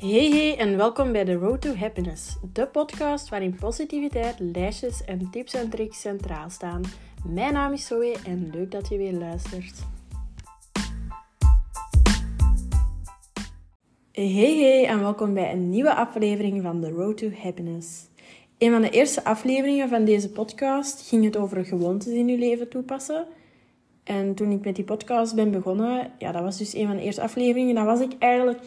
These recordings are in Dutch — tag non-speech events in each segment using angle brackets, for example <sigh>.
Hey hey en welkom bij The Road to Happiness, de podcast waarin positiviteit, lijstjes en tips en tricks centraal staan. Mijn naam is Zoe en leuk dat je weer luistert. Hey hey en welkom bij een nieuwe aflevering van The Road to Happiness. Een van de eerste afleveringen van deze podcast ging het over gewoontes in je leven toepassen. En toen ik met die podcast ben begonnen, ja, dat was dus een van de eerste afleveringen, dan was ik eigenlijk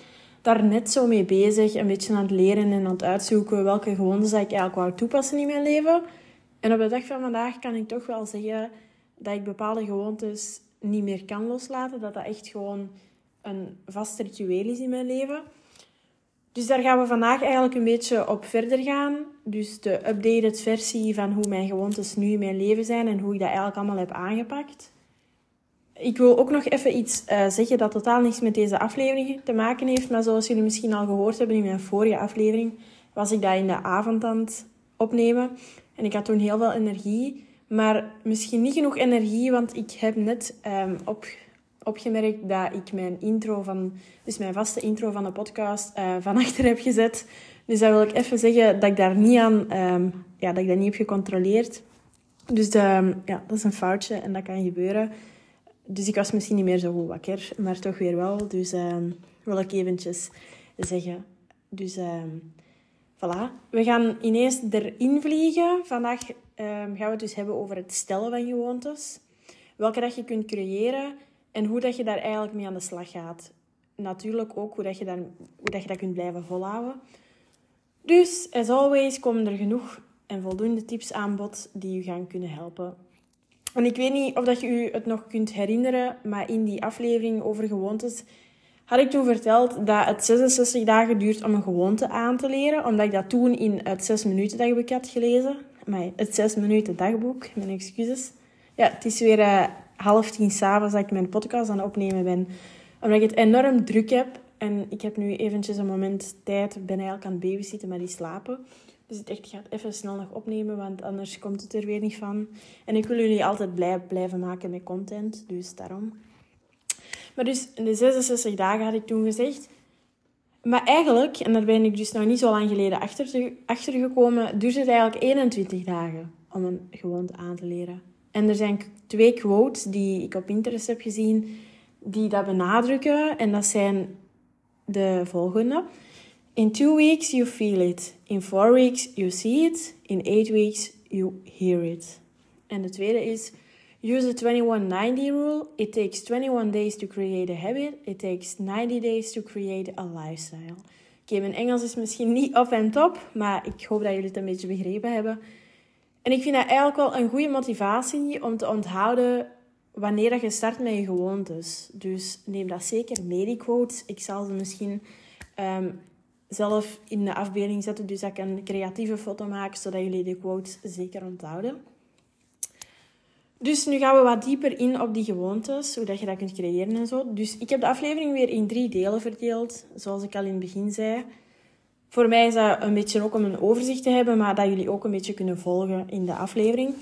daar net zo mee bezig, een beetje aan het leren en aan het uitzoeken welke gewoontes ik eigenlijk wou toepassen in mijn leven. En op de dag van vandaag kan ik toch wel zeggen dat ik bepaalde gewoontes niet meer kan loslaten, dat dat echt gewoon een vast ritueel is in mijn leven. Dus daar gaan we vandaag eigenlijk een beetje op verder gaan. Dus de updated versie van hoe mijn gewoontes nu in mijn leven zijn en hoe ik dat eigenlijk allemaal heb aangepakt. Ik wil ook nog even iets uh, zeggen dat totaal niets met deze aflevering te maken heeft. Maar zoals jullie misschien al gehoord hebben in mijn vorige aflevering, was ik dat in de avond aan het opnemen. En ik had toen heel veel energie. Maar misschien niet genoeg energie, want ik heb net um, op, opgemerkt dat ik mijn intro van, dus mijn vaste intro van de podcast, uh, van achter heb gezet. Dus dat wil ik even zeggen dat ik daar niet aan, um, ja, dat ik dat niet heb gecontroleerd. Dus de, ja, dat is een foutje en dat kan gebeuren. Dus ik was misschien niet meer zo goed wakker, maar toch weer wel. Dus uh, wil ik eventjes zeggen. Dus uh, voilà. We gaan ineens erin vliegen. Vandaag uh, gaan we het dus hebben over het stellen van gewoontes. Welke dat je kunt creëren en hoe dat je daar eigenlijk mee aan de slag gaat. Natuurlijk ook hoe dat je, daar, hoe dat, je dat kunt blijven volhouden. Dus, as always, komen er genoeg en voldoende tips aan bod die u gaan kunnen helpen en ik weet niet of dat je u het nog kunt herinneren, maar in die aflevering over gewoontes had ik toen verteld dat het 66 dagen duurt om een gewoonte aan te leren. Omdat ik dat toen in het 6 minuten dagboek had gelezen. Maar het 6 minuten dagboek, mijn excuses. Ja, het is weer uh, half tien s'avonds dat ik mijn podcast aan het opnemen ben. Omdat ik het enorm druk heb. En ik heb nu eventjes een moment tijd. Ben eigenlijk aan het babysitten, maar die slapen. Dus het echt gaat even snel nog opnemen, want anders komt het er weer niet van. En ik wil jullie altijd blij blijven maken met content, dus daarom. Maar dus de 66 dagen had ik toen gezegd. Maar eigenlijk, en daar ben ik dus nog niet zo lang geleden achter, achter gekomen, duurt het eigenlijk 21 dagen om een gewoonte aan te leren. En er zijn twee quotes die ik op Pinterest heb gezien die dat benadrukken. En dat zijn de volgende. In two weeks you feel it. In four weeks you see it. In eight weeks you hear it. En de tweede is use the 2190 rule. It takes 21 days to create a habit. It takes 90 days to create a lifestyle. Oké, mijn Engels is misschien niet op en top, maar ik hoop dat jullie het een beetje begrepen hebben. En ik vind dat eigenlijk wel een goede motivatie om te onthouden wanneer je start met je gewoontes. Dus neem dat zeker mee, die quotes. Ik zal ze misschien um, zelf in de afbeelding zetten. Dus dat ik een creatieve foto maak, zodat jullie de quotes zeker onthouden. Dus nu gaan we wat dieper in op die gewoontes, hoe dat je dat kunt creëren en zo. Dus ik heb de aflevering weer in drie delen verdeeld, zoals ik al in het begin zei. Voor mij is dat een beetje ook om een overzicht te hebben, maar dat jullie ook een beetje kunnen volgen in de aflevering.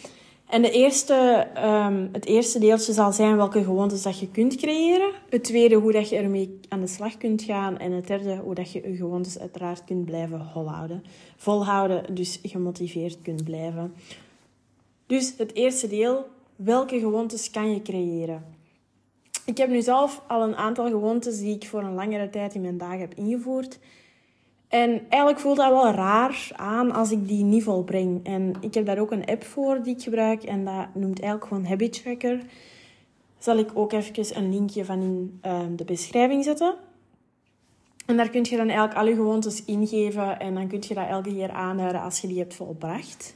En de eerste, um, het eerste deeltje zal zijn welke gewoontes dat je kunt creëren. Het tweede, hoe dat je ermee aan de slag kunt gaan. En het derde, hoe dat je je gewoontes uiteraard kunt blijven volhouden. Volhouden, dus gemotiveerd kunt blijven. Dus het eerste deel, welke gewoontes kan je creëren? Ik heb nu zelf al een aantal gewoontes die ik voor een langere tijd in mijn dagen heb ingevoerd. En eigenlijk voelt dat wel raar aan als ik die niet volbreng. En ik heb daar ook een app voor die ik gebruik en dat noemt eigenlijk gewoon Habit Tracker. Zal ik ook even een linkje van in uh, de beschrijving zetten. En daar kun je dan eigenlijk al je gewoontes ingeven en dan kun je dat elke keer aanhouden als je die hebt volbracht.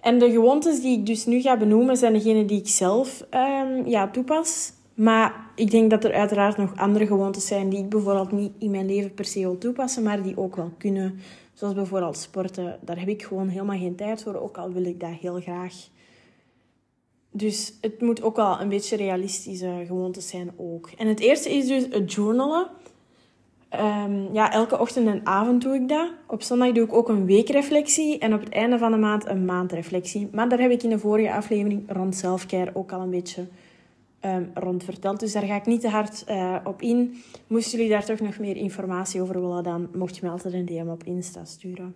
En de gewoontes die ik dus nu ga benoemen zijn degene die ik zelf um, ja, toepas. Maar ik denk dat er uiteraard nog andere gewoontes zijn die ik bijvoorbeeld niet in mijn leven per se wil toepassen, maar die ook wel kunnen. Zoals bijvoorbeeld sporten. Daar heb ik gewoon helemaal geen tijd voor, ook al wil ik dat heel graag. Dus het moet ook wel een beetje realistische gewoontes zijn ook. En het eerste is dus het journalen. Um, ja, elke ochtend en avond doe ik dat. Op zondag doe ik ook een weekreflectie en op het einde van de maand een maandreflectie. Maar daar heb ik in de vorige aflevering rond selfcare ook al een beetje um, rond verteld. Dus daar ga ik niet te hard uh, op in. Moesten jullie daar toch nog meer informatie over willen, dan mocht je me altijd een DM op Insta sturen.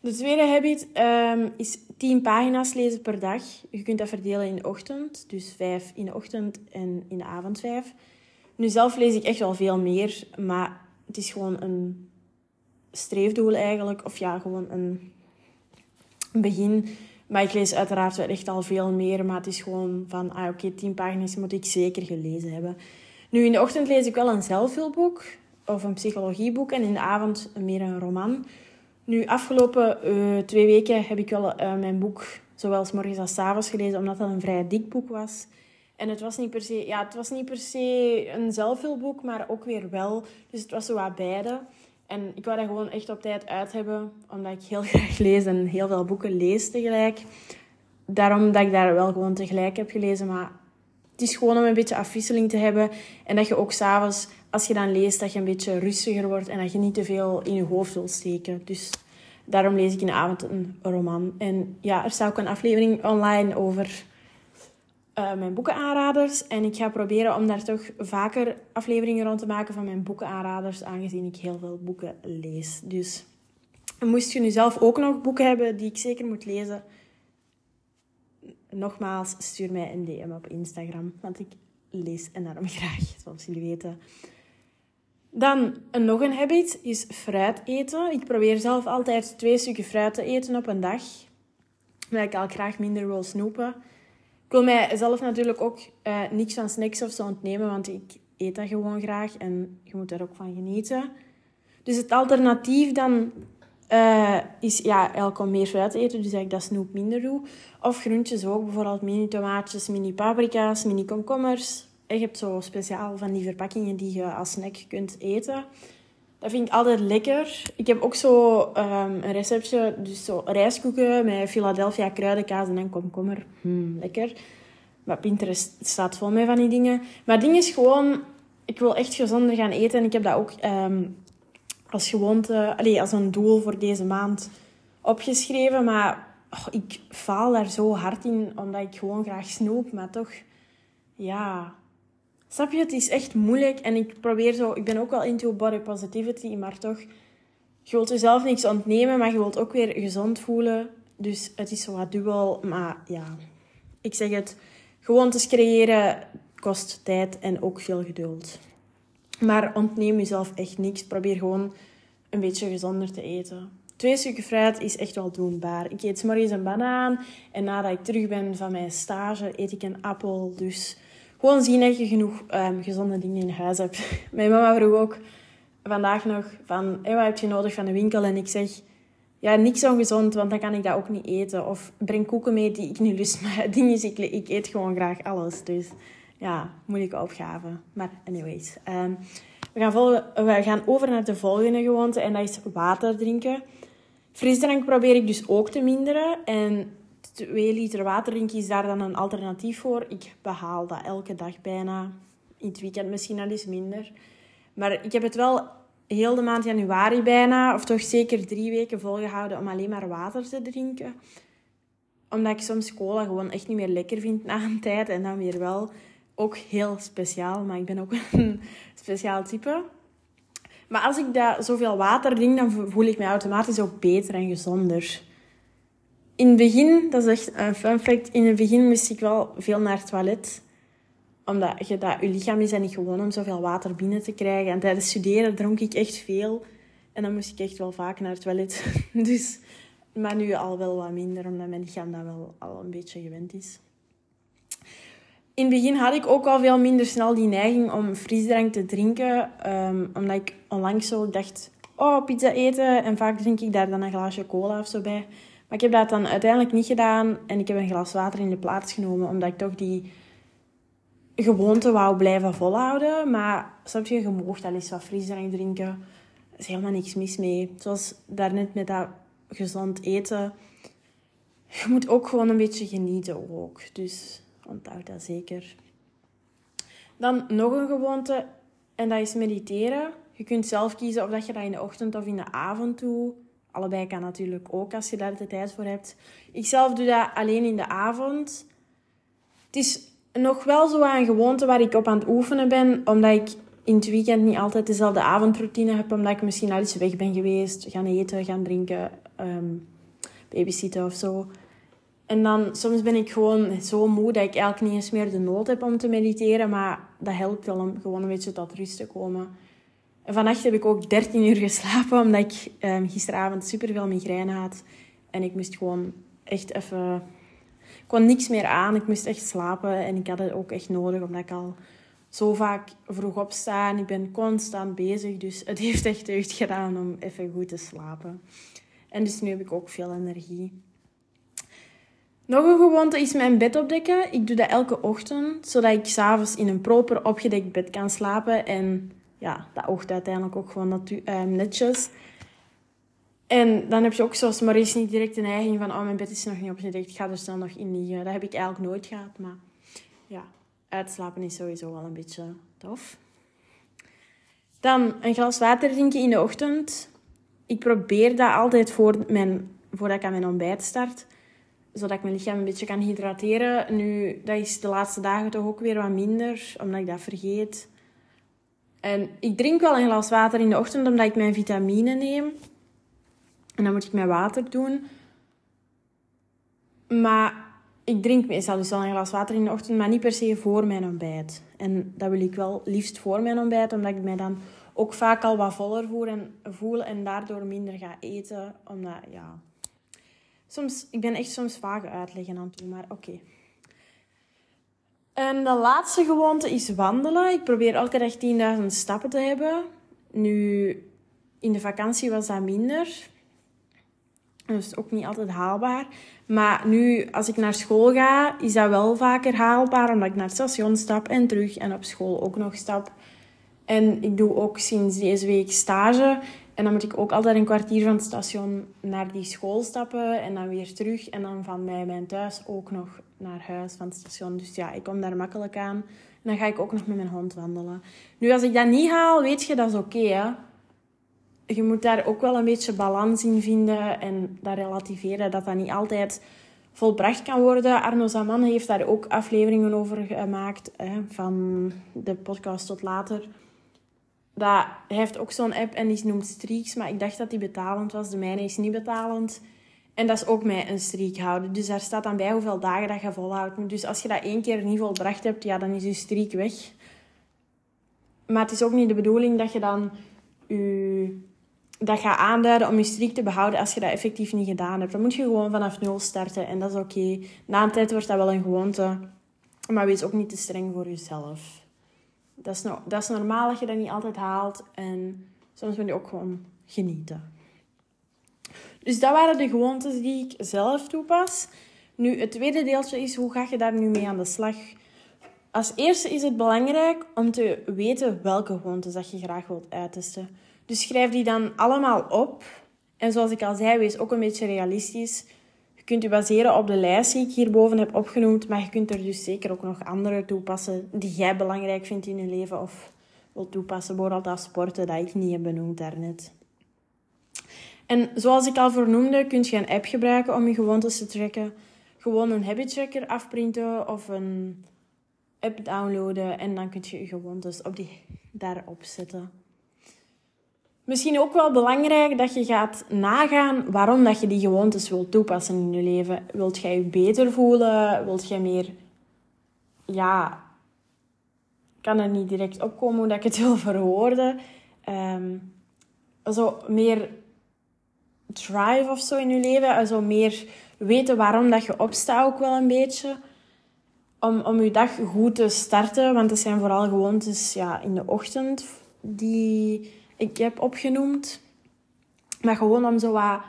De tweede habit um, is 10 pagina's lezen per dag. Je kunt dat verdelen in de ochtend, dus 5 in de ochtend en in de avond 5. Nu zelf lees ik echt wel veel meer, maar het is gewoon een streefdoel eigenlijk. Of ja, gewoon een begin. Maar ik lees uiteraard wel echt al veel meer. Maar het is gewoon van, ah, oké, tien pagina's moet ik zeker gelezen hebben. Nu, in de ochtend lees ik wel een zelfhulpboek of een psychologieboek. En in de avond meer een roman. Nu, afgelopen uh, twee weken heb ik wel uh, mijn boek zowel s morgens als s avonds gelezen, omdat dat een vrij dik boek was. En het was niet per se, ja, het was niet per se een zelfhulpboek, maar ook weer wel. Dus het was zo wat beide. En ik wou dat gewoon echt op tijd uit hebben, omdat ik heel <laughs> graag lees en heel veel boeken lees tegelijk. Daarom dat ik daar wel gewoon tegelijk heb gelezen. Maar het is gewoon om een beetje afwisseling te hebben. En dat je ook s'avonds, als je dan leest, dat je een beetje rustiger wordt en dat je niet te veel in je hoofd wil steken. Dus daarom lees ik in de avond een roman. En ja, er staat ook een aflevering online over uh, mijn boekenaanraders. En ik ga proberen om daar toch vaker afleveringen rond te maken van mijn boekenaanraders, aangezien ik heel veel boeken lees. Dus moest je nu zelf ook nog boeken hebben die ik zeker moet lezen, nogmaals, stuur mij een DM op Instagram, want ik lees enorm <laughs> graag, zoals jullie weten. Dan nog een habit is fruit eten. Ik probeer zelf altijd twee stukken fruit te eten op een dag, omdat ik al graag minder wil snoepen. Ik wil mijzelf natuurlijk ook uh, niks van snacks of zo ontnemen, want ik eet dat gewoon graag en je moet er ook van genieten. Dus het alternatief dan uh, is ja, om meer fruit te eten, dus dat ik dat snoep minder doe. Of groentjes ook, bijvoorbeeld mini tomaatjes, mini paprika's, mini komkommers. Je hebt zo speciaal van die verpakkingen die je als snack kunt eten. Dat vind ik altijd lekker. Ik heb ook zo um, een receptje, dus zo rijstkoeken met Philadelphia kruidenkaas en komkommer. Hmm, lekker. Maar Pinterest staat vol met van die dingen. Maar het ding is gewoon, ik wil echt gezonder gaan eten. En ik heb dat ook um, als gewoonte, allez, als een doel voor deze maand opgeschreven. Maar oh, ik faal daar zo hard in, omdat ik gewoon graag snoep. Maar toch, ja, Snap je? Het is echt moeilijk. En ik probeer zo... Ik ben ook wel into body positivity, maar toch... Je wilt jezelf niks ontnemen, maar je wilt ook weer gezond voelen. Dus het is zo wat dubbel. Maar ja, ik zeg het. Gewoontes creëren kost tijd en ook veel geduld. Maar ontneem jezelf echt niks. Probeer gewoon een beetje gezonder te eten. Twee stukken fruit is echt wel doenbaar. Ik eet morgens een banaan en nadat ik terug ben van mijn stage eet ik een appel. Dus gewoon zien dat je genoeg um, gezonde dingen in huis hebt. <laughs> Mijn mama vroeg ook vandaag nog van, hey, wat heb je nodig van de winkel? En ik zeg, ja, niks ongezond, want dan kan ik dat ook niet eten. Of breng koeken mee die ik niet lust. <laughs> Maar het ding is, ik, ik eet gewoon graag alles. Dus ja, moeilijke opgave. Maar anyways. Um, we, gaan we gaan over naar de volgende gewoonte en dat is water drinken. Frisdrank probeer ik dus ook te minderen. En 2 liter water drinken is daar dan een alternatief voor. Ik behaal dat elke dag bijna. In het weekend misschien al eens minder. Maar ik heb het wel heel de maand januari bijna, of toch zeker drie weken volgehouden om alleen maar water te drinken. Omdat ik soms cola gewoon echt niet meer lekker vind na een tijd. En dan weer wel ook heel speciaal, maar ik ben ook <laughs> een speciaal type. Maar als ik dat zoveel water drink, dan voel ik me automatisch ook beter en gezonder in het begin, dat is echt een fun fact, in het begin moest ik wel veel naar het toilet. Omdat je, dat, je lichaam is niet gewoon om zoveel water binnen te krijgen. En tijdens studeren dronk ik echt veel. En dan moest ik echt wel vaak naar het toilet. <laughs> Dus, maar nu al wel wat minder, omdat mijn lichaam dat wel al een beetje gewend is. In het begin had ik ook al veel minder snel die neiging om frisdrank te drinken. Um, omdat ik onlangs zo dacht, oh, pizza eten. En vaak drink ik daar dan een glaasje cola of zo bij. Maar ik heb dat dan uiteindelijk niet gedaan en ik heb een glas water in de plaats genomen, omdat ik toch die gewoonte wou blijven volhouden. Maar snap je, je mocht al eens wat frisdrank drinken. Er is helemaal niks mis mee. Zoals daarnet met dat gezond eten. Je moet ook gewoon een beetje genieten ook. Dus onthoud dat zeker. Dan nog een gewoonte en dat is mediteren. Je kunt zelf kiezen of dat je dat in de ochtend of in de avond doet. Allebei kan natuurlijk ook als je daar de tijd voor hebt. Ik zelf doe dat alleen in de avond. Het is nog wel zo gewoonte waar ik op aan het oefenen ben, omdat ik in het weekend niet altijd dezelfde avondroutine heb, omdat ik misschien al eens weg ben geweest, gaan eten, gaan drinken, um, babysitten of zo. En dan soms ben ik gewoon zo moe dat ik eigenlijk niet eens meer de nood heb om te mediteren, maar dat helpt wel om gewoon een beetje tot rust te komen. Vannacht heb ik ook 13 uur geslapen, omdat ik um, gisteravond superveel migraine had. En ik moest gewoon echt even... Ik kon niks meer aan, ik moest echt slapen. En ik had het ook echt nodig, omdat ik al zo vaak vroeg opsta. En ik ben constant bezig, dus het heeft echt deugd gedaan om even goed te slapen. En dus nu heb ik ook veel energie. Nog een gewoonte is mijn bed opdekken. Ik doe dat elke ochtend, zodat ik s'avonds in een proper opgedekt bed kan slapen. En ja, dat oogt uiteindelijk ook gewoon uh, netjes. En dan heb je ook zoals Maurice niet direct de neiging van... Oh, mijn bed is nog niet opgedekt, ik ga er snel nog in liggen. Dat heb ik eigenlijk nooit gehad, maar... Ja, uitslapen is sowieso wel een beetje tof. Dan een glas water drinken in de ochtend. Ik probeer dat altijd voor mijn, voordat ik aan mijn ontbijt start zodat ik mijn lichaam een beetje kan hydrateren. Nu, dat is de laatste dagen toch ook weer wat minder, omdat ik dat vergeet. En ik drink wel een glas water in de ochtend, omdat ik mijn vitamine neem. En dan moet ik mijn water doen. Maar ik drink meestal dus wel een glas water in de ochtend, maar niet per se voor mijn ontbijt. En dat wil ik wel liefst voor mijn ontbijt, omdat ik mij dan ook vaak al wat voller voel en, voel en daardoor minder ga eten. Omdat, ja, Soms, ik ben echt soms vage uitleggen aan doen, maar oké. En de laatste gewoonte is wandelen. Ik probeer elke dag 10.000 stappen te hebben. Nu, in de vakantie was dat minder. Is ook niet altijd haalbaar. Maar nu, als ik naar school ga, is dat wel vaker haalbaar. Omdat ik naar het station stap en terug. En op school ook nog stap. En ik doe ook sinds deze week stage. En dan moet ik ook altijd een kwartier van het station naar die school stappen en dan weer terug. En dan van mij mijn thuis ook nog naar huis van het station. Dus ja, ik kom daar makkelijk aan. En dan ga ik ook nog met mijn hond wandelen. Nu, als ik dat niet haal, weet je, dat is oké. Je moet daar ook wel een beetje balans in vinden en dat relativeren, dat dat niet altijd volbracht kan worden. Arno Zaman heeft daar ook afleveringen over gemaakt, hè, van de podcast tot later dat, hij heeft ook zo'n app en die noemt Streaks, maar ik dacht dat die betalend was. De mijne is niet betalend. En dat is ook mij een streak houden. Dus daar staat dan bij hoeveel dagen dat je volhoudt. Dus als je dat één keer niet volbracht hebt, ja, dan is je streak weg. Maar het is ook niet de bedoeling dat je dan dat gaat aanduiden om je streak te behouden als je dat effectief niet gedaan hebt. Dan moet je gewoon vanaf nul starten en dat is oké. Na een tijd wordt dat wel een gewoonte. Maar wees ook niet te streng voor jezelf dat is, dat is normaal dat je dat niet altijd haalt. En soms moet je ook gewoon genieten. Dus dat waren de gewoontes die ik zelf toepas. Nu, het tweede deeltje is, hoe ga je daar nu mee aan de slag? Als eerste is het belangrijk om te weten welke gewoontes dat je graag wilt uittesten. Dus schrijf die dan allemaal op. En zoals ik al zei, wees ook een beetje realistisch. Je kunt je baseren op de lijst die ik hierboven heb opgenoemd, maar je kunt er dus zeker ook nog andere toepassen die jij belangrijk vindt in je leven of wilt toepassen. Bijvoorbeeld als sporten, dat ik niet heb benoemd daarnet. En zoals ik al vernoemde, kun je een app gebruiken om je gewoontes te tracken. Gewoon een habit tracker afprinten of een app downloaden en dan kun je je gewoontes op die, daarop zetten. Misschien ook wel belangrijk dat je gaat nagaan waarom dat je die gewoontes wilt toepassen in je leven. Wilt jij je beter voelen? Wilt jij meer... Ja, kan er niet direct opkomen hoe dat ik het wil verwoorden. Um, zo meer drive of zo in je leven. Also meer weten waarom dat je opstaat ook wel een beetje. Om, om je dag goed te starten. Want het zijn vooral gewoontes ja, in de ochtend die ik heb opgenoemd. Maar gewoon om zo wat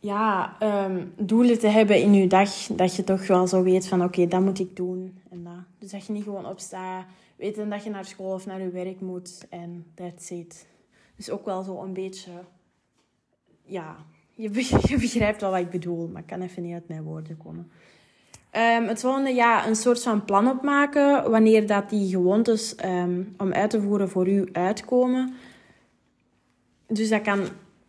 ja, um, doelen te hebben in je dag. Dat je toch wel zo weet van oké, dat moet ik doen. En dat. Dus dat je niet gewoon opstaat, weten dat je naar school of naar je werk moet. En that's it. Dus ook wel zo een beetje... Ja, je, <laughs> je begrijpt wel wat ik bedoel. Maar ik kan even niet uit mijn woorden komen. Um, het volgende, ja, een soort van plan opmaken wanneer dat die gewoontes um, om uit te voeren voor u uitkomen. Dus dat kan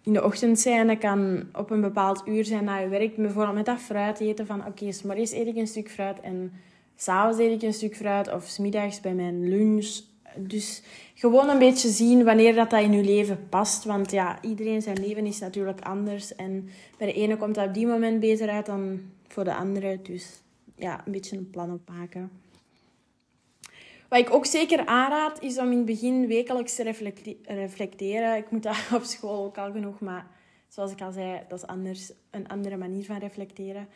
in de ochtend zijn, dat kan op een bepaald uur zijn na je werk. Bijvoorbeeld met dat fruit eten van, oké, okay, eerst eet ik een stuk fruit en s'avonds eet ik een stuk fruit of smiddags bij mijn lunch. Dus gewoon een beetje zien wanneer dat, dat in je leven past. Want ja, iedereen zijn leven is natuurlijk anders. En bij de ene komt dat op die moment beter uit dan voor de andere. Dus ja, een beetje een plan opmaken. Wat ik ook zeker aanraad, is om in het begin wekelijks te reflecteren. Ik moet dat <laughs> op school ook al genoeg, maar zoals ik al zei, dat is anders, een andere manier van reflecteren.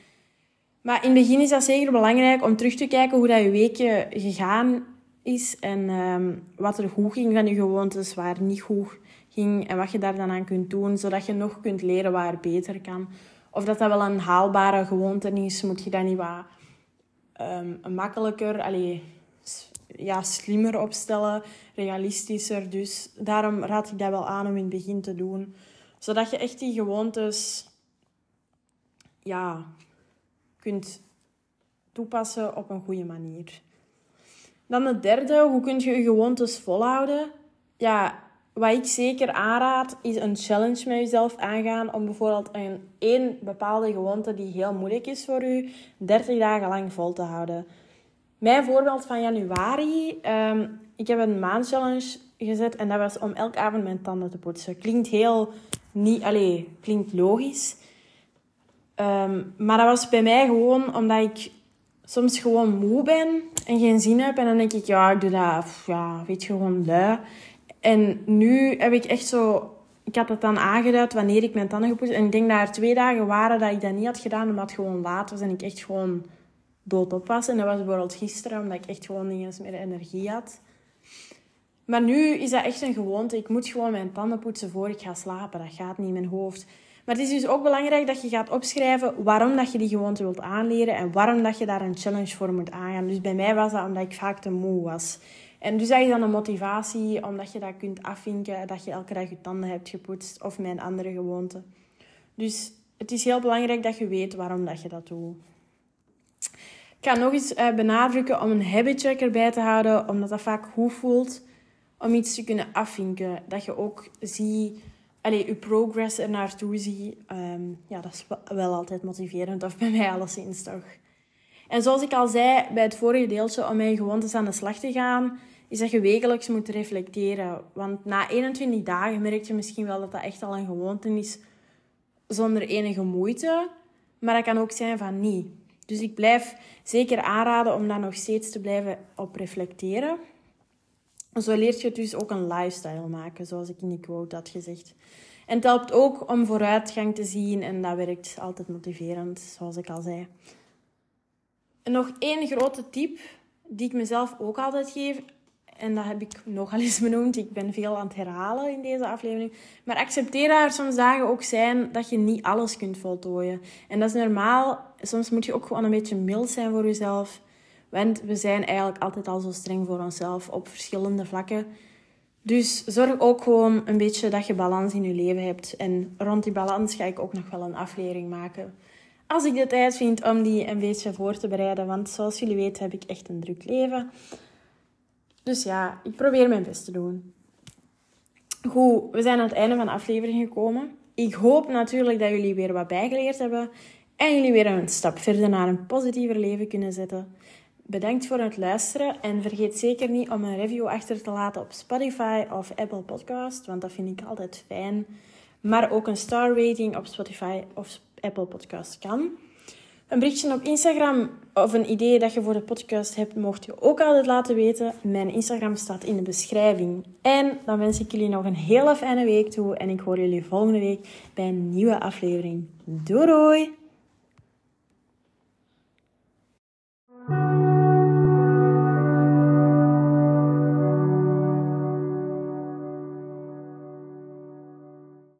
Maar in het begin is dat zeker belangrijk om terug te kijken hoe dat je weekje gegaan is en ehm, wat er goed ging van je gewoontes, waar niet goed ging en wat je daar dan aan kunt doen, zodat je nog kunt leren waar beter kan. Of dat dat wel een haalbare gewoonte is, moet je dat niet wat um, makkelijker, allee, ja, slimmer opstellen, realistischer. Dus daarom raad ik dat wel aan om in het begin te doen. Zodat je echt die gewoontes ja, kunt toepassen op een goede manier. Dan het derde, hoe kun je je gewoontes volhouden? Ja, wat ik zeker aanraad, is een challenge met jezelf aangaan om bijvoorbeeld een één bepaalde gewoonte die heel moeilijk is voor u, 30 dagen lang vol te houden. Mijn voorbeeld van januari, um, ik heb een maandchallenge gezet en dat was om elke avond mijn tanden te poetsen. Klinkt heel niet, allee, klinkt logisch. Ehm, maar dat was bij mij gewoon omdat ik soms gewoon moe ben en geen zin heb. En dan denk ik, ja, ik doe dat, ja, weet je, gewoon lui. En nu heb ik echt zo... Ik had het dan aangeduid wanneer ik mijn tanden gepoetst. En ik denk dat er twee dagen waren dat ik dat niet had gedaan, omdat het gewoon laat was en ik echt gewoon doodop was. En dat was bijvoorbeeld gisteren, omdat ik echt gewoon niet eens meer energie had. Maar nu is dat echt een gewoonte. Ik moet gewoon mijn tanden poetsen voor ik ga slapen. Dat gaat niet in mijn hoofd. Maar het is dus ook belangrijk dat je gaat opschrijven waarom dat je die gewoonte wilt aanleren en waarom dat je daar een challenge voor moet aangaan. Dus bij mij was dat omdat ik vaak te moe was. En dus dat is dan een motivatie, omdat je dat kunt afvinken, dat je elke dag je tanden hebt gepoetst of mijn andere gewoonte. Dus het is heel belangrijk dat je weet waarom dat je dat doet. Ik ga nog eens eh, benadrukken om een habit tracker bij te houden, omdat dat vaak goed voelt om iets te kunnen afvinken. Dat je ook ziet, allez, je progress er naartoe ziet. Um, ja, dat is wel altijd motiverend, of bij mij alleszins toch. En zoals ik al zei bij het vorige deeltje, om mijn gewoontes aan de slag te gaan, is dat je wekelijks moet reflecteren. Want na 21 dagen merk je misschien wel dat dat echt al een gewoonte is zonder enige moeite. Maar dat kan ook zijn van niet. Dus ik blijf zeker aanraden om daar nog steeds te blijven op reflecteren. Zo leert je dus ook een lifestyle maken, zoals ik in die quote had gezegd. En het helpt ook om vooruitgang te zien en dat werkt altijd motiverend, zoals ik al zei. Nog één grote tip die ik mezelf ook altijd geef, en dat heb ik nogal eens benoemd. Ik ben veel aan het herhalen in deze aflevering. Maar accepteer dat er soms dagen ook zijn dat je niet alles kunt voltooien. En dat is normaal. Soms moet je ook gewoon een beetje mild zijn voor jezelf. Want we zijn eigenlijk altijd al zo streng voor onszelf op verschillende vlakken. Dus zorg ook gewoon een beetje dat je balans in je leven hebt. En rond die balans ga ik ook nog wel een aflevering maken. Als ik de tijd vind om die een beetje voor te bereiden. Want zoals jullie weten heb ik echt een druk leven. Dus ja, ik probeer mijn best te doen. Goed, we zijn aan het einde van de aflevering gekomen. Ik hoop natuurlijk dat jullie weer wat bijgeleerd hebben en jullie weer een stap verder naar een positiever leven kunnen zetten. Bedankt voor het luisteren en vergeet zeker niet om een review achter te laten op Spotify of Apple Podcast, want dat vind ik altijd fijn. Maar ook een star rating op Spotify of Apple Podcast kan. Een berichtje op Instagram of een idee dat je voor de podcast hebt, mocht je ook altijd laten weten. Mijn Instagram staat in de beschrijving. En dan wens ik jullie nog een hele fijne week toe en ik hoor jullie volgende week bij een nieuwe aflevering. Doei doei!